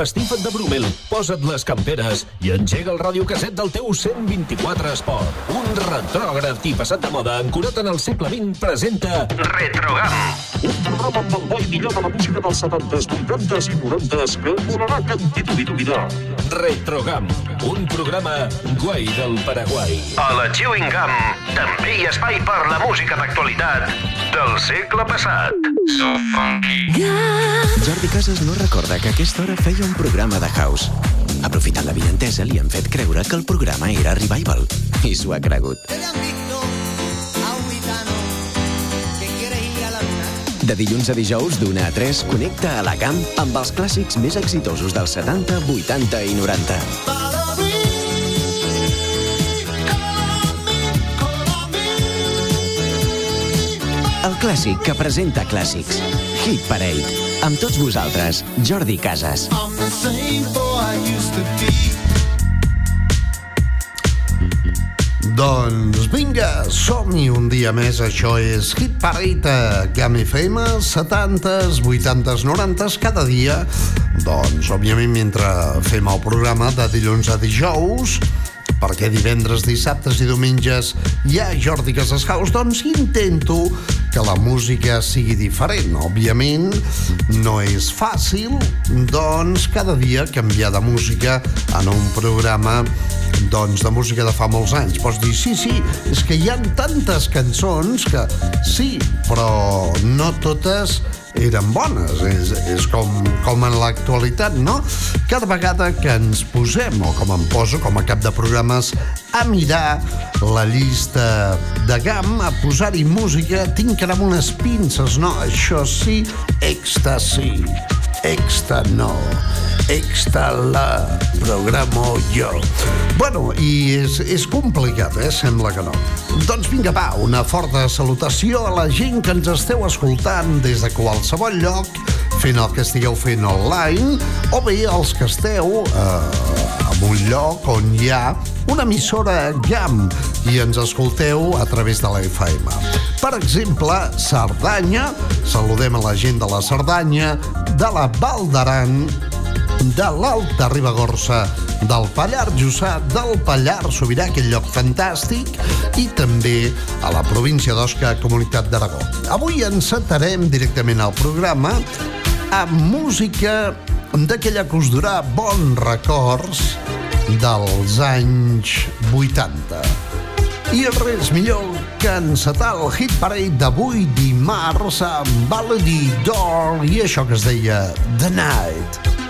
empastifa't de Brumel, posa't les camperes i engega el radiocaset del teu 124 Esport. Un retrògraf i passat de moda ancorat en el segle XX presenta Retrogam. Un programa amb el bo i millor de la música dels 70s, 80s i 90s que volarà cantit i d'oblidar. Retrogam, un programa guai del Paraguai. A la Chewing Gum també hi ha espai per la música d'actualitat del segle passat. So funky. Jordi Casas no recorda que a aquesta hora feia un programa de house. Aprofitant la vientesa, li han fet creure que el programa era Revival. I s'ho ha cregut. De dilluns a dijous, d'una a 3, connecta a la camp amb els clàssics més exitosos dels 70, 80 i 90. El clàssic que presenta clàssics. Hit Parade. Amb tots vosaltres, Jordi Casas. Doncs vinga, som-hi un dia més. Això és Hit Parade a GAM FM, 70s, 80s, 90s, cada dia. Doncs, òbviament, mentre fem el programa de dilluns a dijous, perquè divendres, dissabtes i diumenges hi ha Jordi Casas House, doncs intento que la música sigui diferent. Òbviament, no és fàcil, doncs, cada dia canviar de música en un programa doncs, de música de fa molts anys. Pots dir, sí, sí, és que hi ha tantes cançons que sí, però no totes eren bones. És, és com, com en l'actualitat, no? Cada vegada que ens posem, o com em poso, com a cap de programes, a mirar la llista de GAM, a posar-hi música, tinc que anar amb unes pinces, no? Això sí, èxtasi. Exta no, exta la programo jo. Bueno, i és, és complicat, eh? Sembla que no. Doncs vinga, va, una forta salutació a la gent que ens esteu escoltant des de qualsevol lloc, fent el que estigueu fent online, o bé els que esteu eh, un lloc on hi ha una emissora GAM i ens escolteu a través de la FM. Per exemple, Cerdanya, saludem a la gent de la Cerdanya, de la Val d'Aran, de l'Alta Ribagorça, del Pallar Jussà, del Pallar Sobirà, aquell lloc fantàstic, i també a la província d'Osca, Comunitat d'Aragó. Avui encetarem directament al programa amb música d'aquella que us durà bons records dels anys 80. I res millor que encetar el hit parade d'avui dimarts amb Baladi d'Or i això que es deia The Night.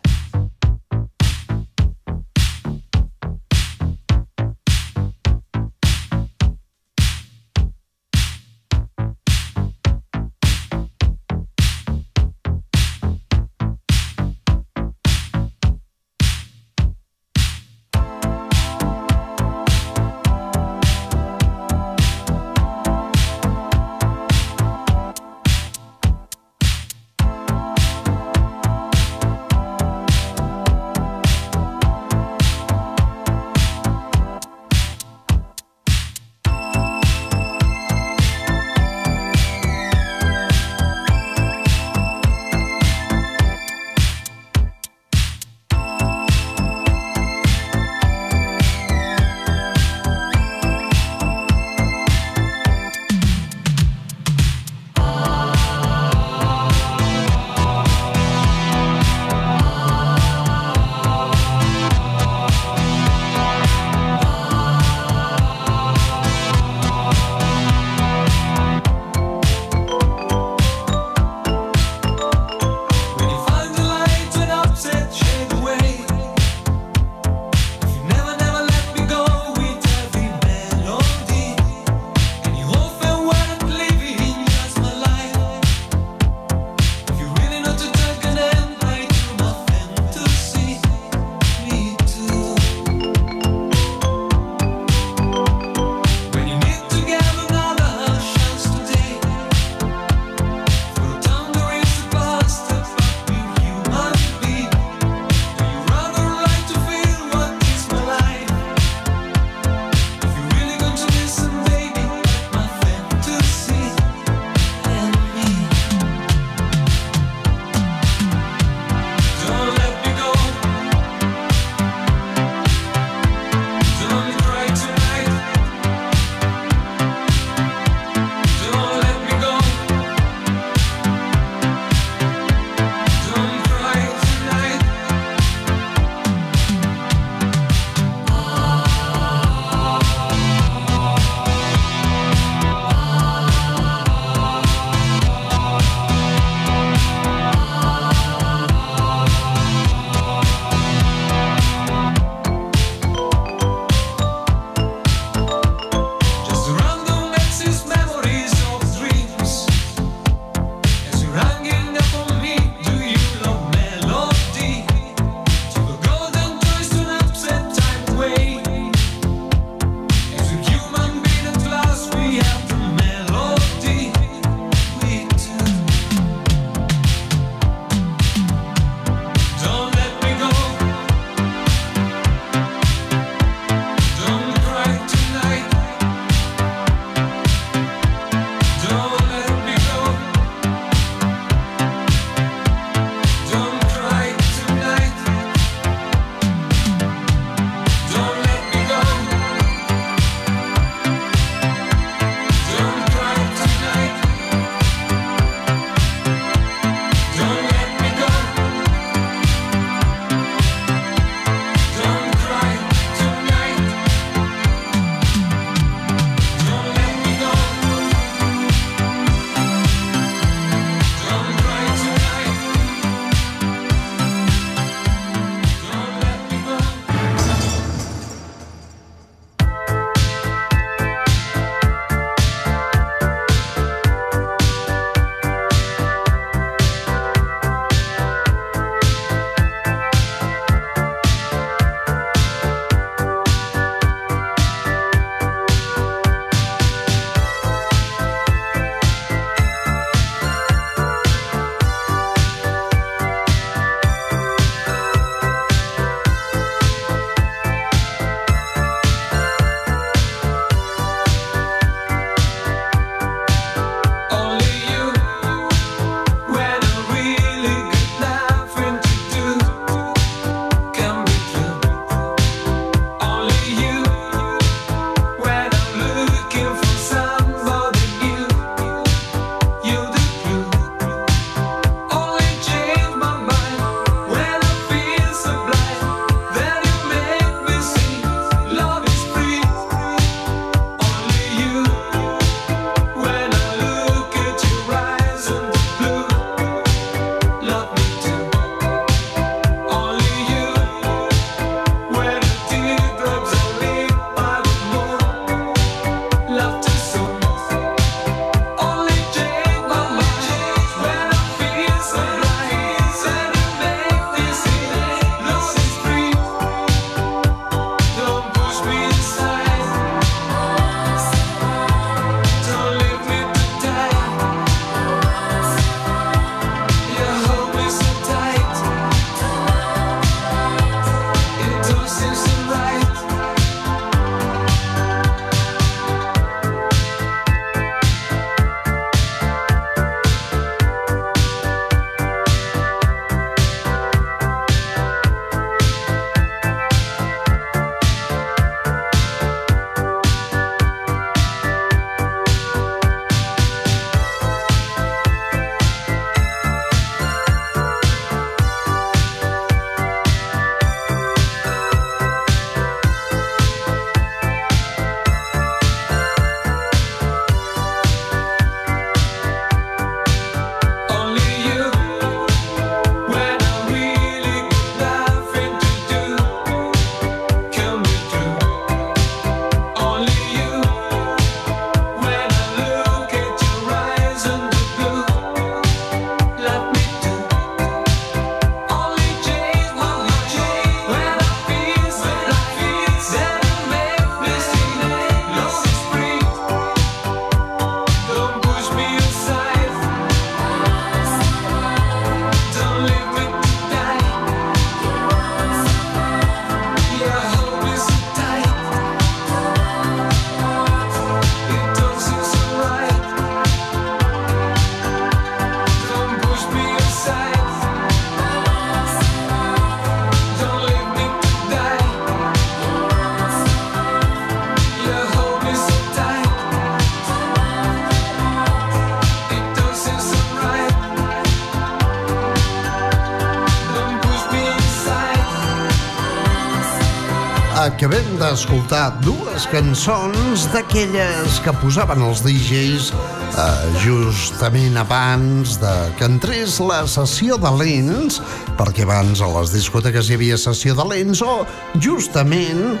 Acabem d'escoltar dues cançons d'aquelles que posaven els DJs eh, justament abans de que entrés la sessió de lents, perquè abans a les discoteques hi havia sessió de lents o justament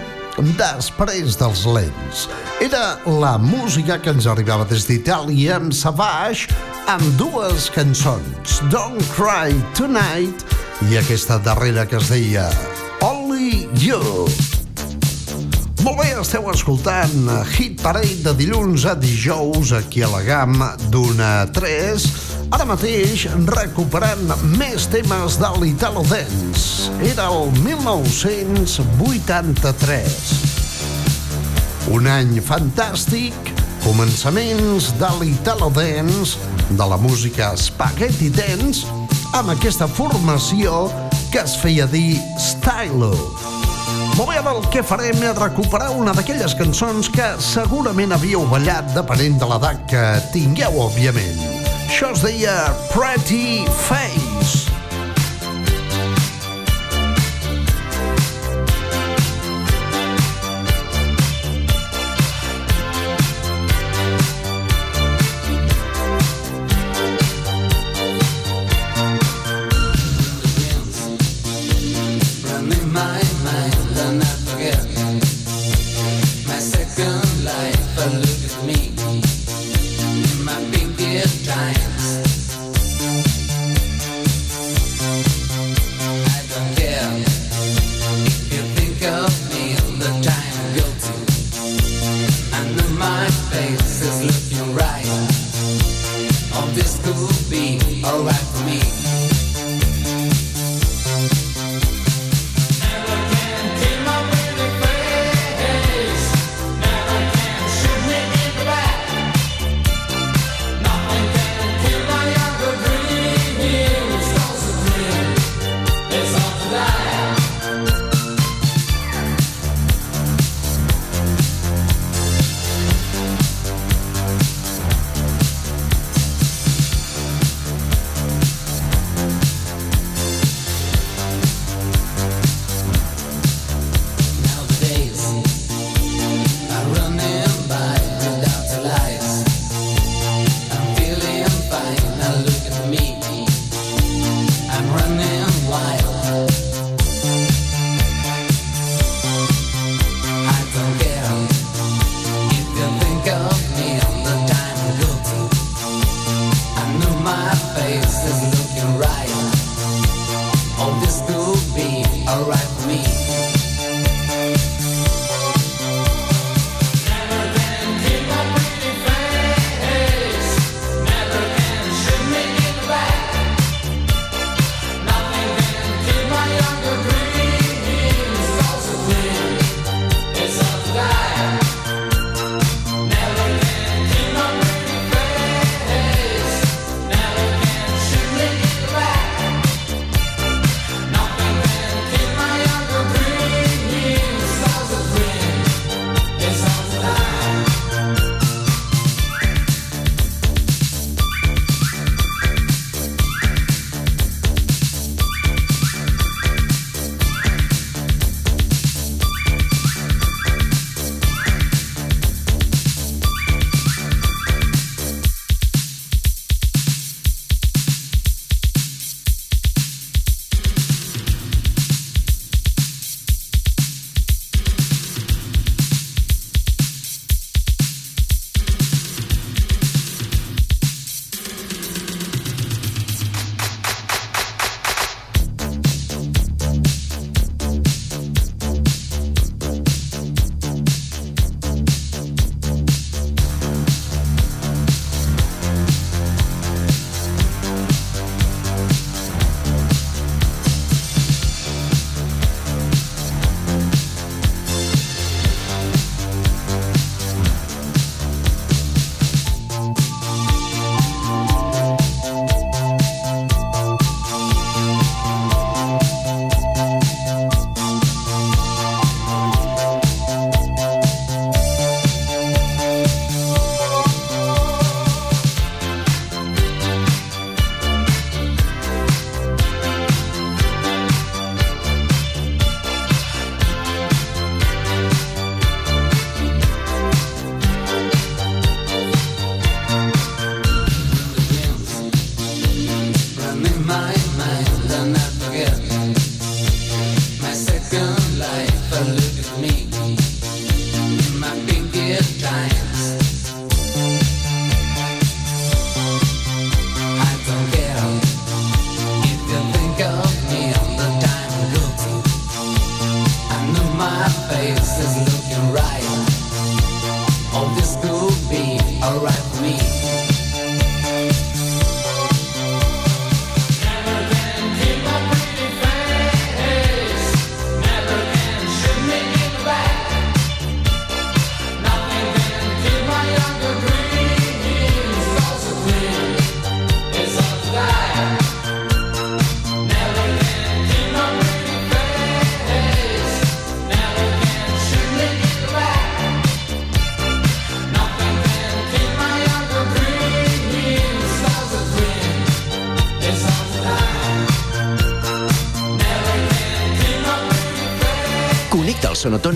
després dels lents. Era la música que ens arribava des d'Itàlia amb Savage amb dues cançons, Don't Cry Tonight i aquesta darrera que es deia Only You. Molt bé, esteu escoltant Hit Parade de dilluns a dijous aquí a la gamma d'una a 3. Ara mateix recuperant més temes de l'Italo Dance. Era el 1983. Un any fantàstic, començaments de l'Italo Dance, de la música Spaghetti Dance, amb aquesta formació que es feia dir Stylo. Ara el que farem és recuperar una d'aquelles cançons que segurament havíeu ballat depenent de l'edat que tingueu, òbviament. Això es deia Pretty Face.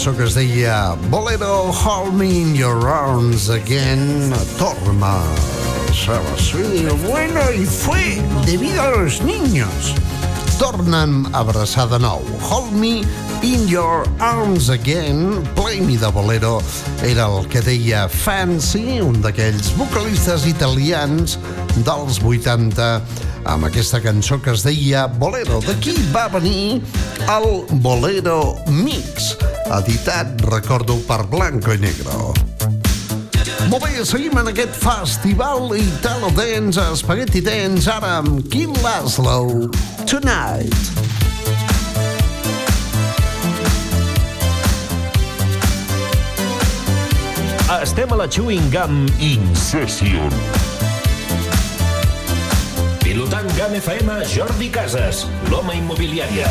cançó que es deia Bolero, hold me in your arms again, torna. Sí, bueno, i fue debido a los niños. Torna'm a abraçar de nou. Hold me in your arms again, play me de bolero. Era el que deia Fancy, un d'aquells vocalistes italians dels 80 amb aquesta cançó que es deia Bolero. D'aquí va venir el Bolero Mix editat, recordo, per Blanco i Negro. Molt bé, seguim en aquest festival Italo Dance, Spaghetti Dance, ara amb Kim Laszlo, Tonight. Estem a la Chewing Gum In Session. Pilotant GAM FM, Jordi Casas, l'home immobiliària.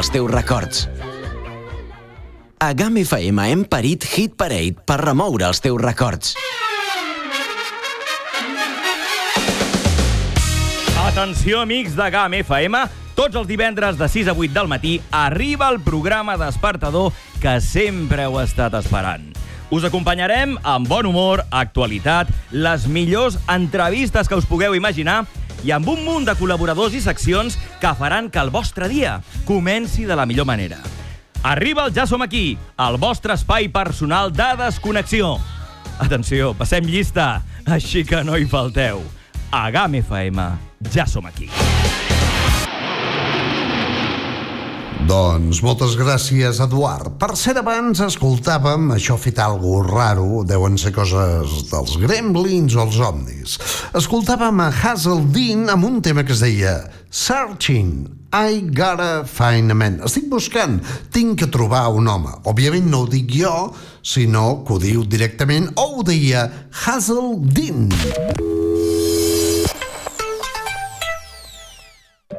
Remoure els teus records. A GAM FM hem parit Hit Parade per remoure els teus records. Atenció, amics de GAM FM. Tots els divendres de 6 a 8 del matí arriba el programa despertador que sempre heu estat esperant. Us acompanyarem amb bon humor, actualitat, les millors entrevistes que us pugueu imaginar i amb un munt de col·laboradors i seccions que faran que el vostre dia comenci de la millor manera. Arriba el Ja som aquí, el vostre espai personal de desconnexió. Atenció, passem llista, així que no hi falteu. A GAM FM, ja som aquí. Doncs moltes gràcies, Eduard. Per ser abans escoltàvem, això ha fet algo raro, deuen ser coses dels gremlins o els omnis. Escoltàvem a Hazel Dean amb un tema que es deia Searching, I gotta find a man. Estic buscant, tinc que trobar un home. Òbviament no ho dic jo, sinó que ho diu directament, o ho deia Hazel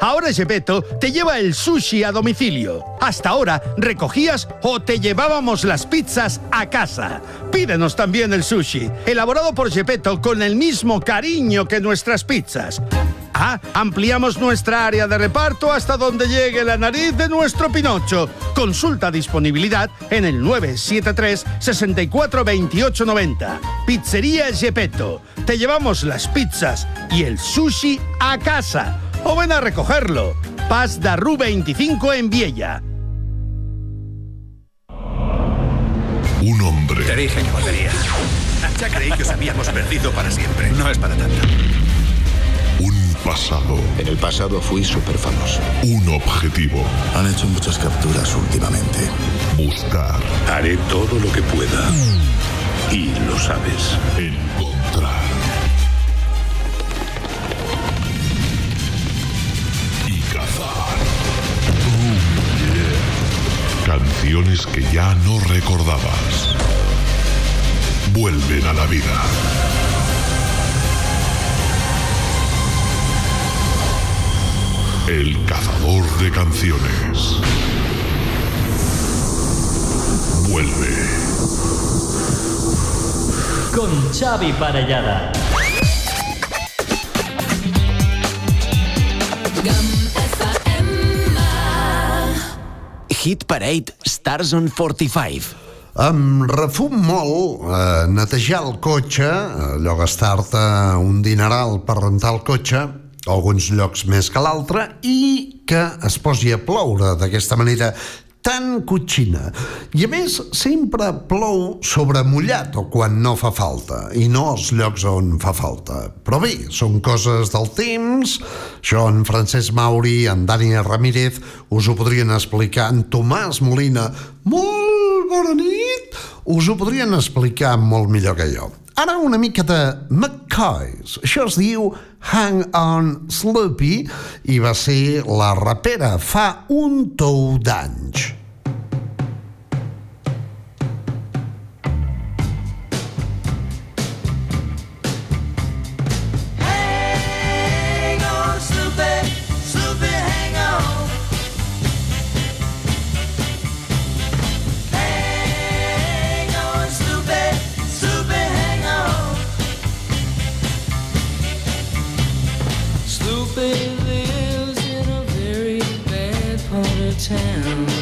Ahora Gepetto te lleva el sushi a domicilio. Hasta ahora recogías o te llevábamos las pizzas a casa. Pídenos también el sushi, elaborado por Gepetto con el mismo cariño que nuestras pizzas. Ah, ampliamos nuestra área de reparto hasta donde llegue la nariz de nuestro Pinocho. Consulta disponibilidad en el 973 64 28 90. Pizzería Gepetto. Te llevamos las pizzas y el sushi a casa. O ven a recogerlo. Paz de Ru 25 en Viella. Un hombre, Te dije que volvería. Ya creí que os habíamos perdido para siempre. No es para tanto. un pasado, En el pasado fui súper famoso. un objetivo. Han hecho muchas capturas últimamente. Buscar, Haré todo lo que pueda. Y lo sabes. encontrar. Canciones que ya no recordabas. Vuelven a la vida. El cazador de canciones. Vuelve. con Xavi Parellada. Hit Parade Stars on 45. Em refum molt eh, netejar el cotxe, allò gastar-te un dineral per rentar el cotxe, alguns llocs més que l'altre, i que es posi a ploure d'aquesta manera tan cotxina. I a més, sempre plou sobre mullat o quan no fa falta, i no als llocs on fa falta. Però bé, són coses del temps, això en Francesc Mauri, en Dani Ramírez, us ho podrien explicar, en Tomàs Molina, molt bona nit, us ho podrien explicar molt millor que jo. Ara una mica de McCoys. Això es diu Hang On Sloopy i va ser la rapera fa un tou d'anys. Town.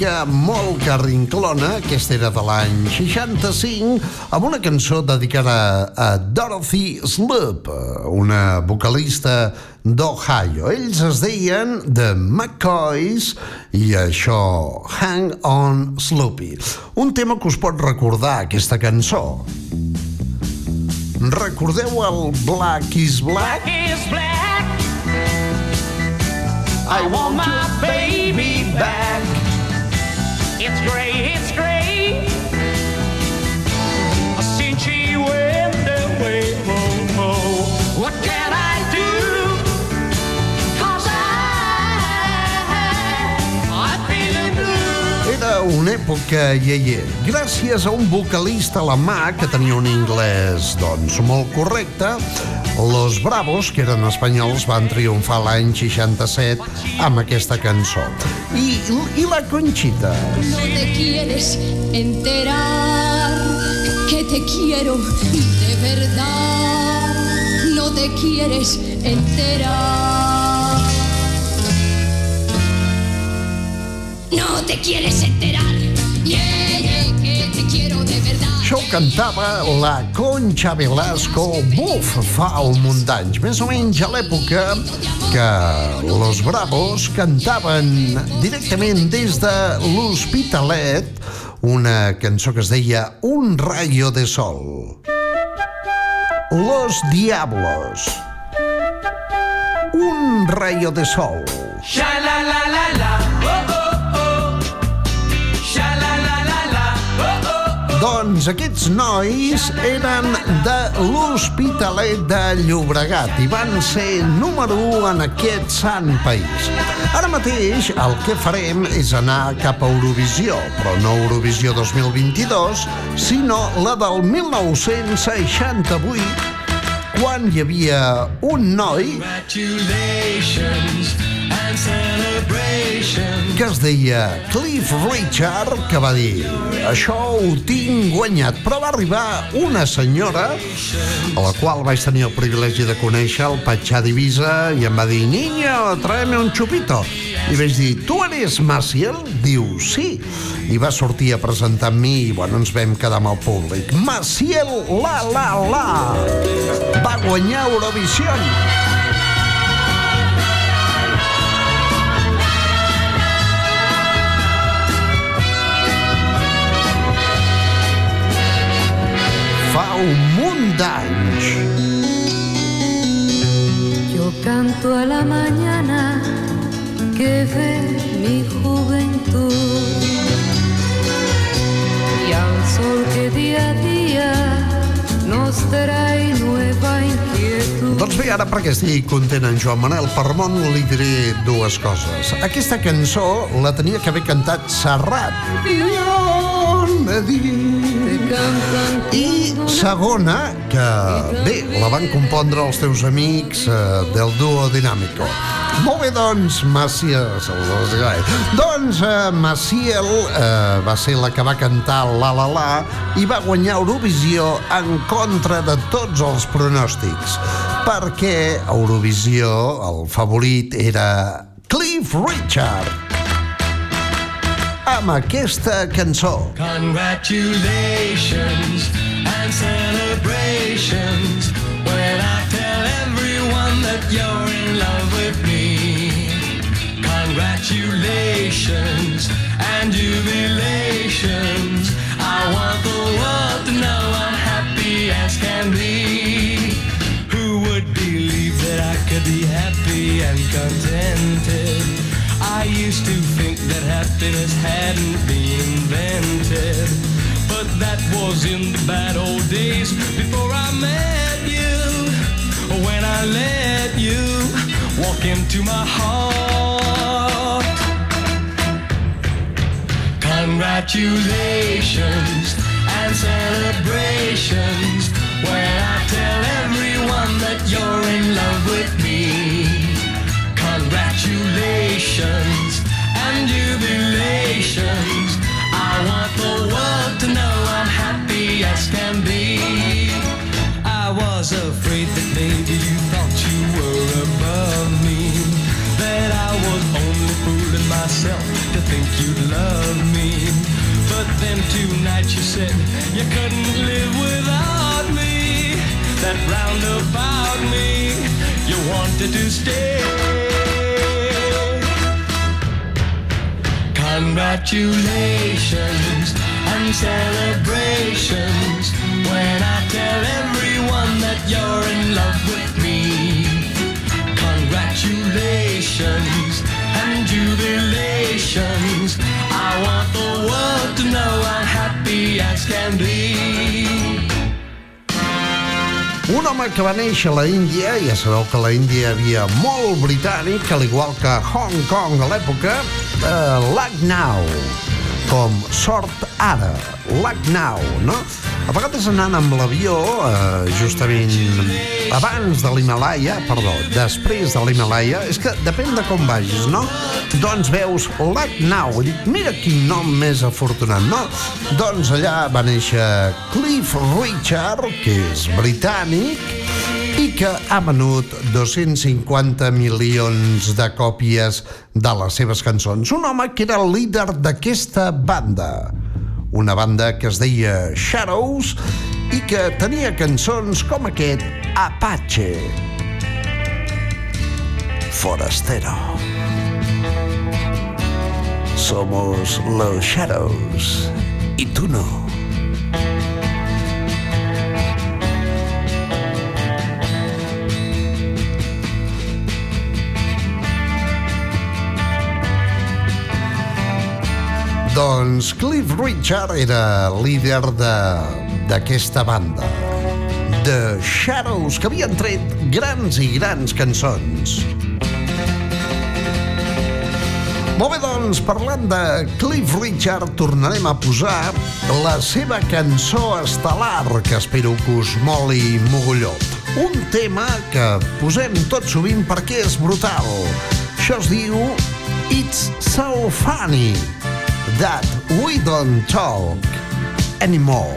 On. Música molt carrinclona, aquesta era de l'any 65, amb una cançó dedicada a Dorothy Sloop, una vocalista d'Ohio. Ells es deien The McCoys i això, Hang On Sloopy. Un tema que us pot recordar, aquesta cançó. Recordeu el Black is Black? is black. I want my baby back. It's gray, it's gray. Since she went away, oh, oh. what can I do? 'Cause I, I'm feeling blue. Era una època iaia, gràcies a un vocalista alemà que tenia un anglès, doncs, molt correcte, Los Bravos, que eren espanyols, van triomfar l'any 67 amb aquesta cançó. I, i la Conxita? No te quieres enterar que te quiero de verdad. No te quieres enterar. No te quieres enterar. Yeah, Això ho cantava la Concha Velasco, buf, fa un munt d'anys, més o menys a l'època que Los Bravos cantaven directament des de l'Hospitalet una cançó que es deia Un rayo de sol. Los Diablos. Un rayo de sol. Sha la la la Doncs aquests nois eren de l'Hospitalet de Llobregat i van ser número 1 en aquest sant país. Ara mateix el que farem és anar cap a Eurovisió, però no Eurovisió 2022, sinó la del 1968, quan hi havia un noi Congratulations. Que es deia Cliff Richard, que va dir això ho tinc guanyat, però va arribar una senyora a la qual vaig tenir el privilegi de conèixer al Patxà d'Ivisa i em va dir, niño, tráeme un chupito. I vaig dir, tu eres Maciel? Diu, sí. I va sortir a presentar amb mi i, bueno, ens vam quedar amb el públic. Maciel, la, la, la! Va guanyar Eurovisió. Yo canto a la mañana que ve mi juventud. Y al sol que día a día Doncs bé, ara perquè estigui content en Joan Manel Parmont li diré dues coses. Aquesta cançó la tenia que haver cantat Serrat. I segona, que bé, la van compondre els teus amics eh, del duo Dinàmico. Molt bé, doncs, Maciel... Doncs eh, Maciel eh, va ser la que va cantar La La La i va guanyar Eurovisió en contra de tots els pronòstics, perquè Eurovisió el favorit era Cliff Richard amb aquesta cançó. Congratulations and celebrations when I tell everyone that you're in love. Congratulations and jubilations. I want the world to know I'm happy as can be. Who would believe that I could be happy and contented? I used to think that happiness hadn't been invented. But that was in the bad old days before I met you. When I let you walk into my heart. Congratulations and celebrations when I tell everyone that you're in love with me. Congratulations and jubilations. I want the world to know I'm happy as can be. I was afraid that maybe myself to think you'd love me. But then tonight you said you couldn't live without me. That round about me, you wanted to stay. Congratulations and celebrations when I tell everyone that you're in love with me. Congratulations and jubilations. I want the world to know I'm happy as can be. Un home que va néixer a la Índia, ja sabeu que la Índia havia molt britànic, al igual que Hong Kong a l'època, eh, Lucknow, com sort ara, Lucknow, no? A vegades anant amb l'avió, eh, justament abans de l'Himalaya, perdó, després de l'Himalaya, és que depèn de com vagis, no? Doncs veus Lucknow, i dic, mira quin nom més afortunat, no? Doncs allà va néixer Cliff Richard, que és britànic, i que ha venut 250 milions de còpies de les seves cançons. Un home que era el líder d'aquesta banda, una banda que es deia Shadows i que tenia cançons com aquest Apache. Forastero. Somos los Shadows y tú no. Doncs Cliff Richard era líder de- d'aquesta banda, The Shadows, que havien tret grans i grans cançons. Molt bé, doncs, parlant de Cliff Richard, tornarem a posar la seva cançó estel·lar, que espero que us moli mogolló. Un tema que posem tot sovint perquè és brutal. Això es diu It's so funny that we don't talk anymore.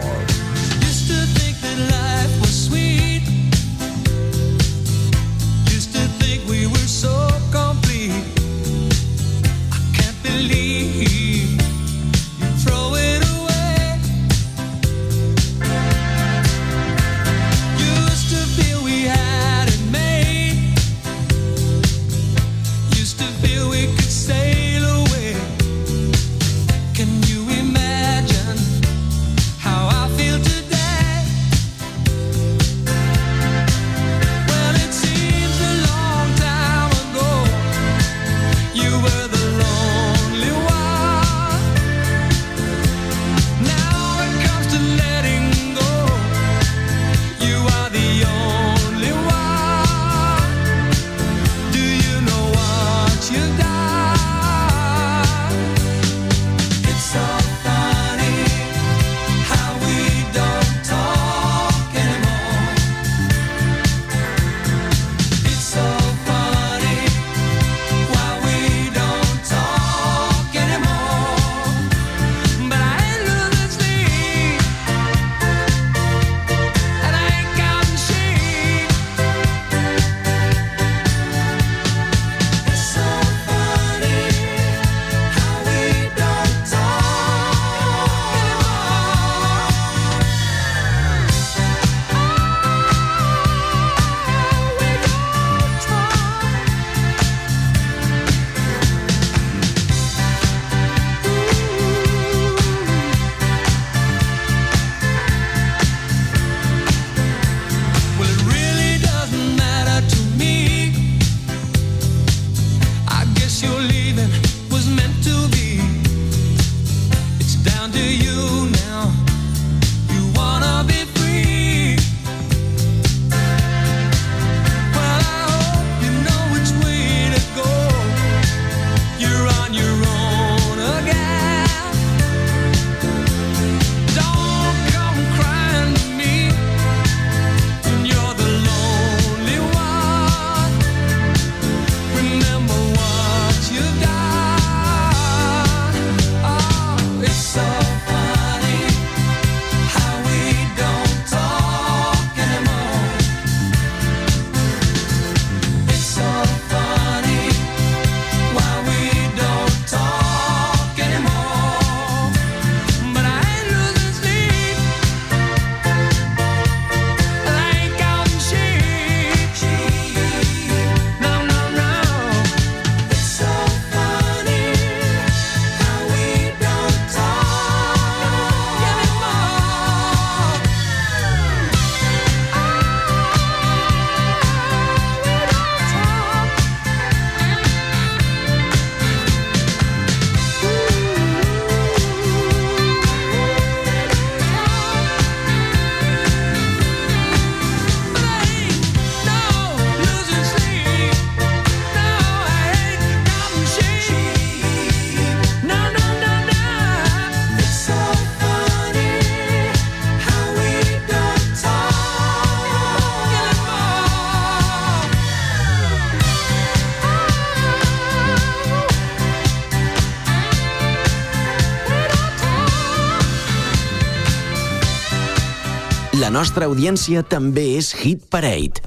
La nostra audiència també és Hit Parade.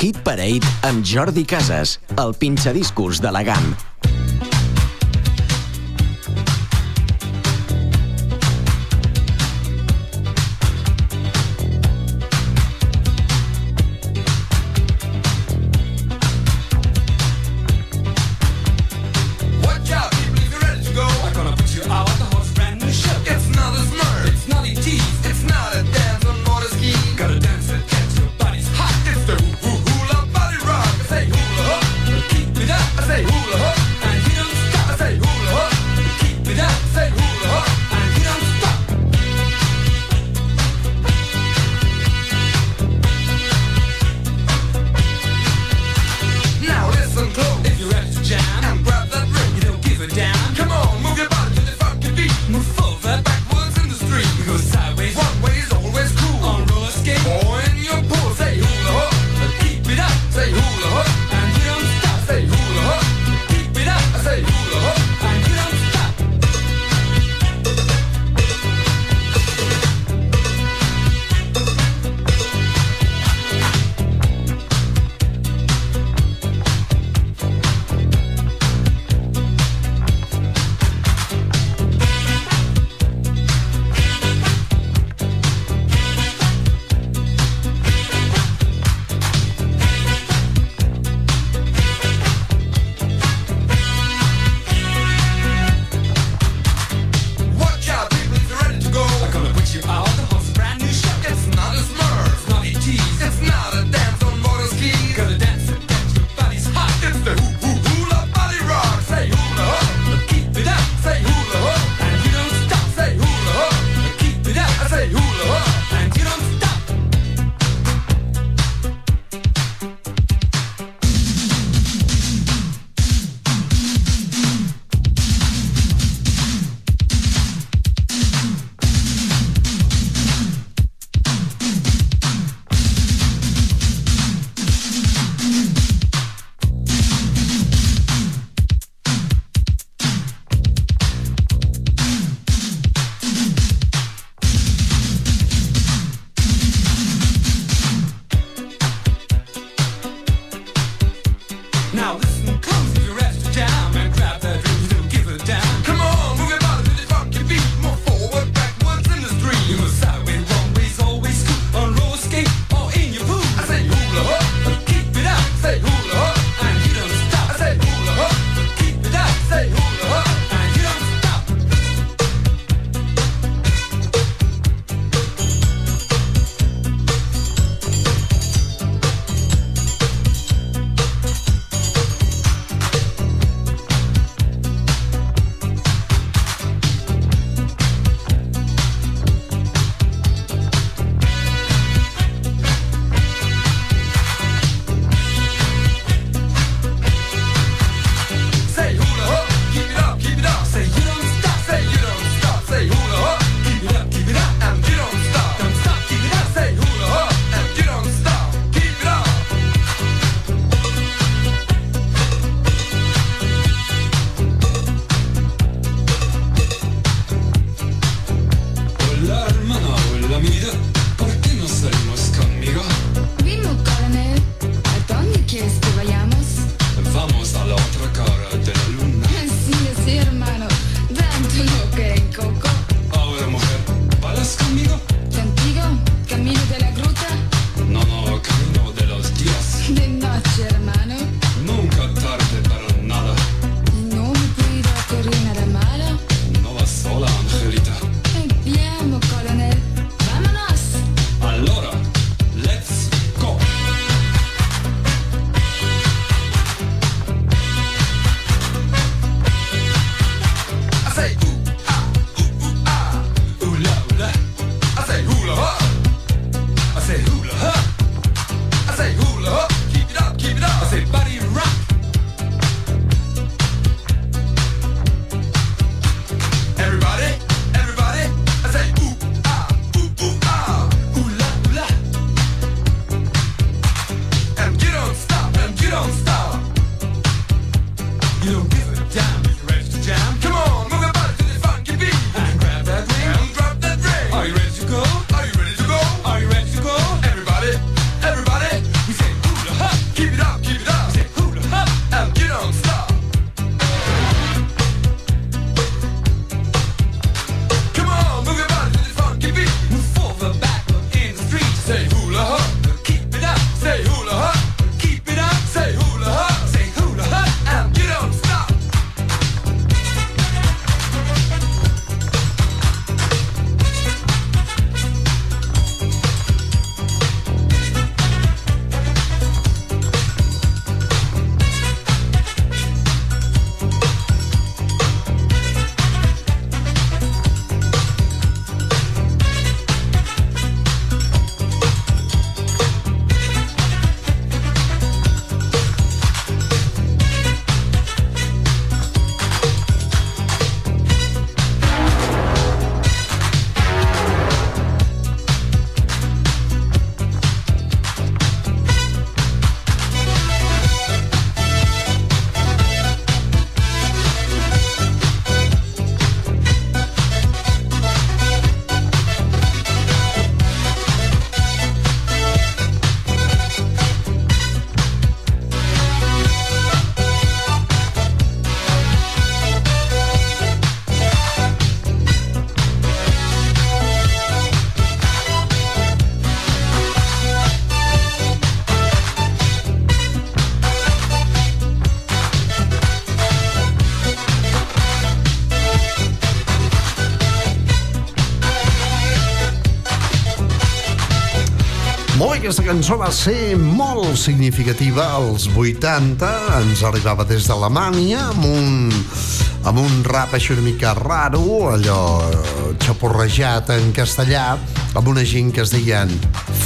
Hit Parade amb Jordi Casas, el pinxadiscos de la GAM. Aquesta cançó va ser molt significativa als 80, ens arribava des d'Alemanya amb un, amb un rap així una mica raro, allò xaporrejat en castellà, amb una gent que es deien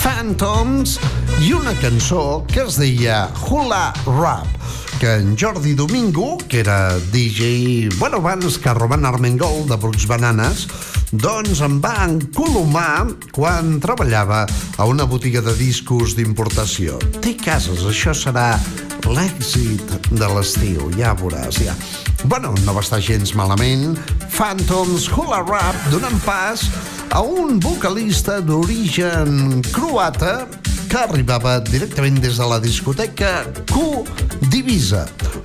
Phantoms i una cançó que es deia Hula Rap que en Jordi Domingo, que era DJ, bueno, abans que Roman Armengol de Brooks Bananes, doncs em va encolomar quan treballava a una botiga de discos d'importació. Té cases, això serà l'èxit de l'estiu, ja veuràs, ja. Bueno, no va estar gens malament. Phantoms Hula Rap donant pas a un vocalista d'origen croata que arribava directament des de la discoteca Q Divisa,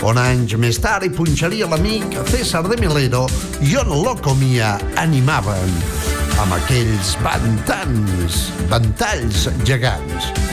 on anys més tard hi punxaria l'amic César de Milero i on Locomia animaven amb aquells ventants, ventalls gegants.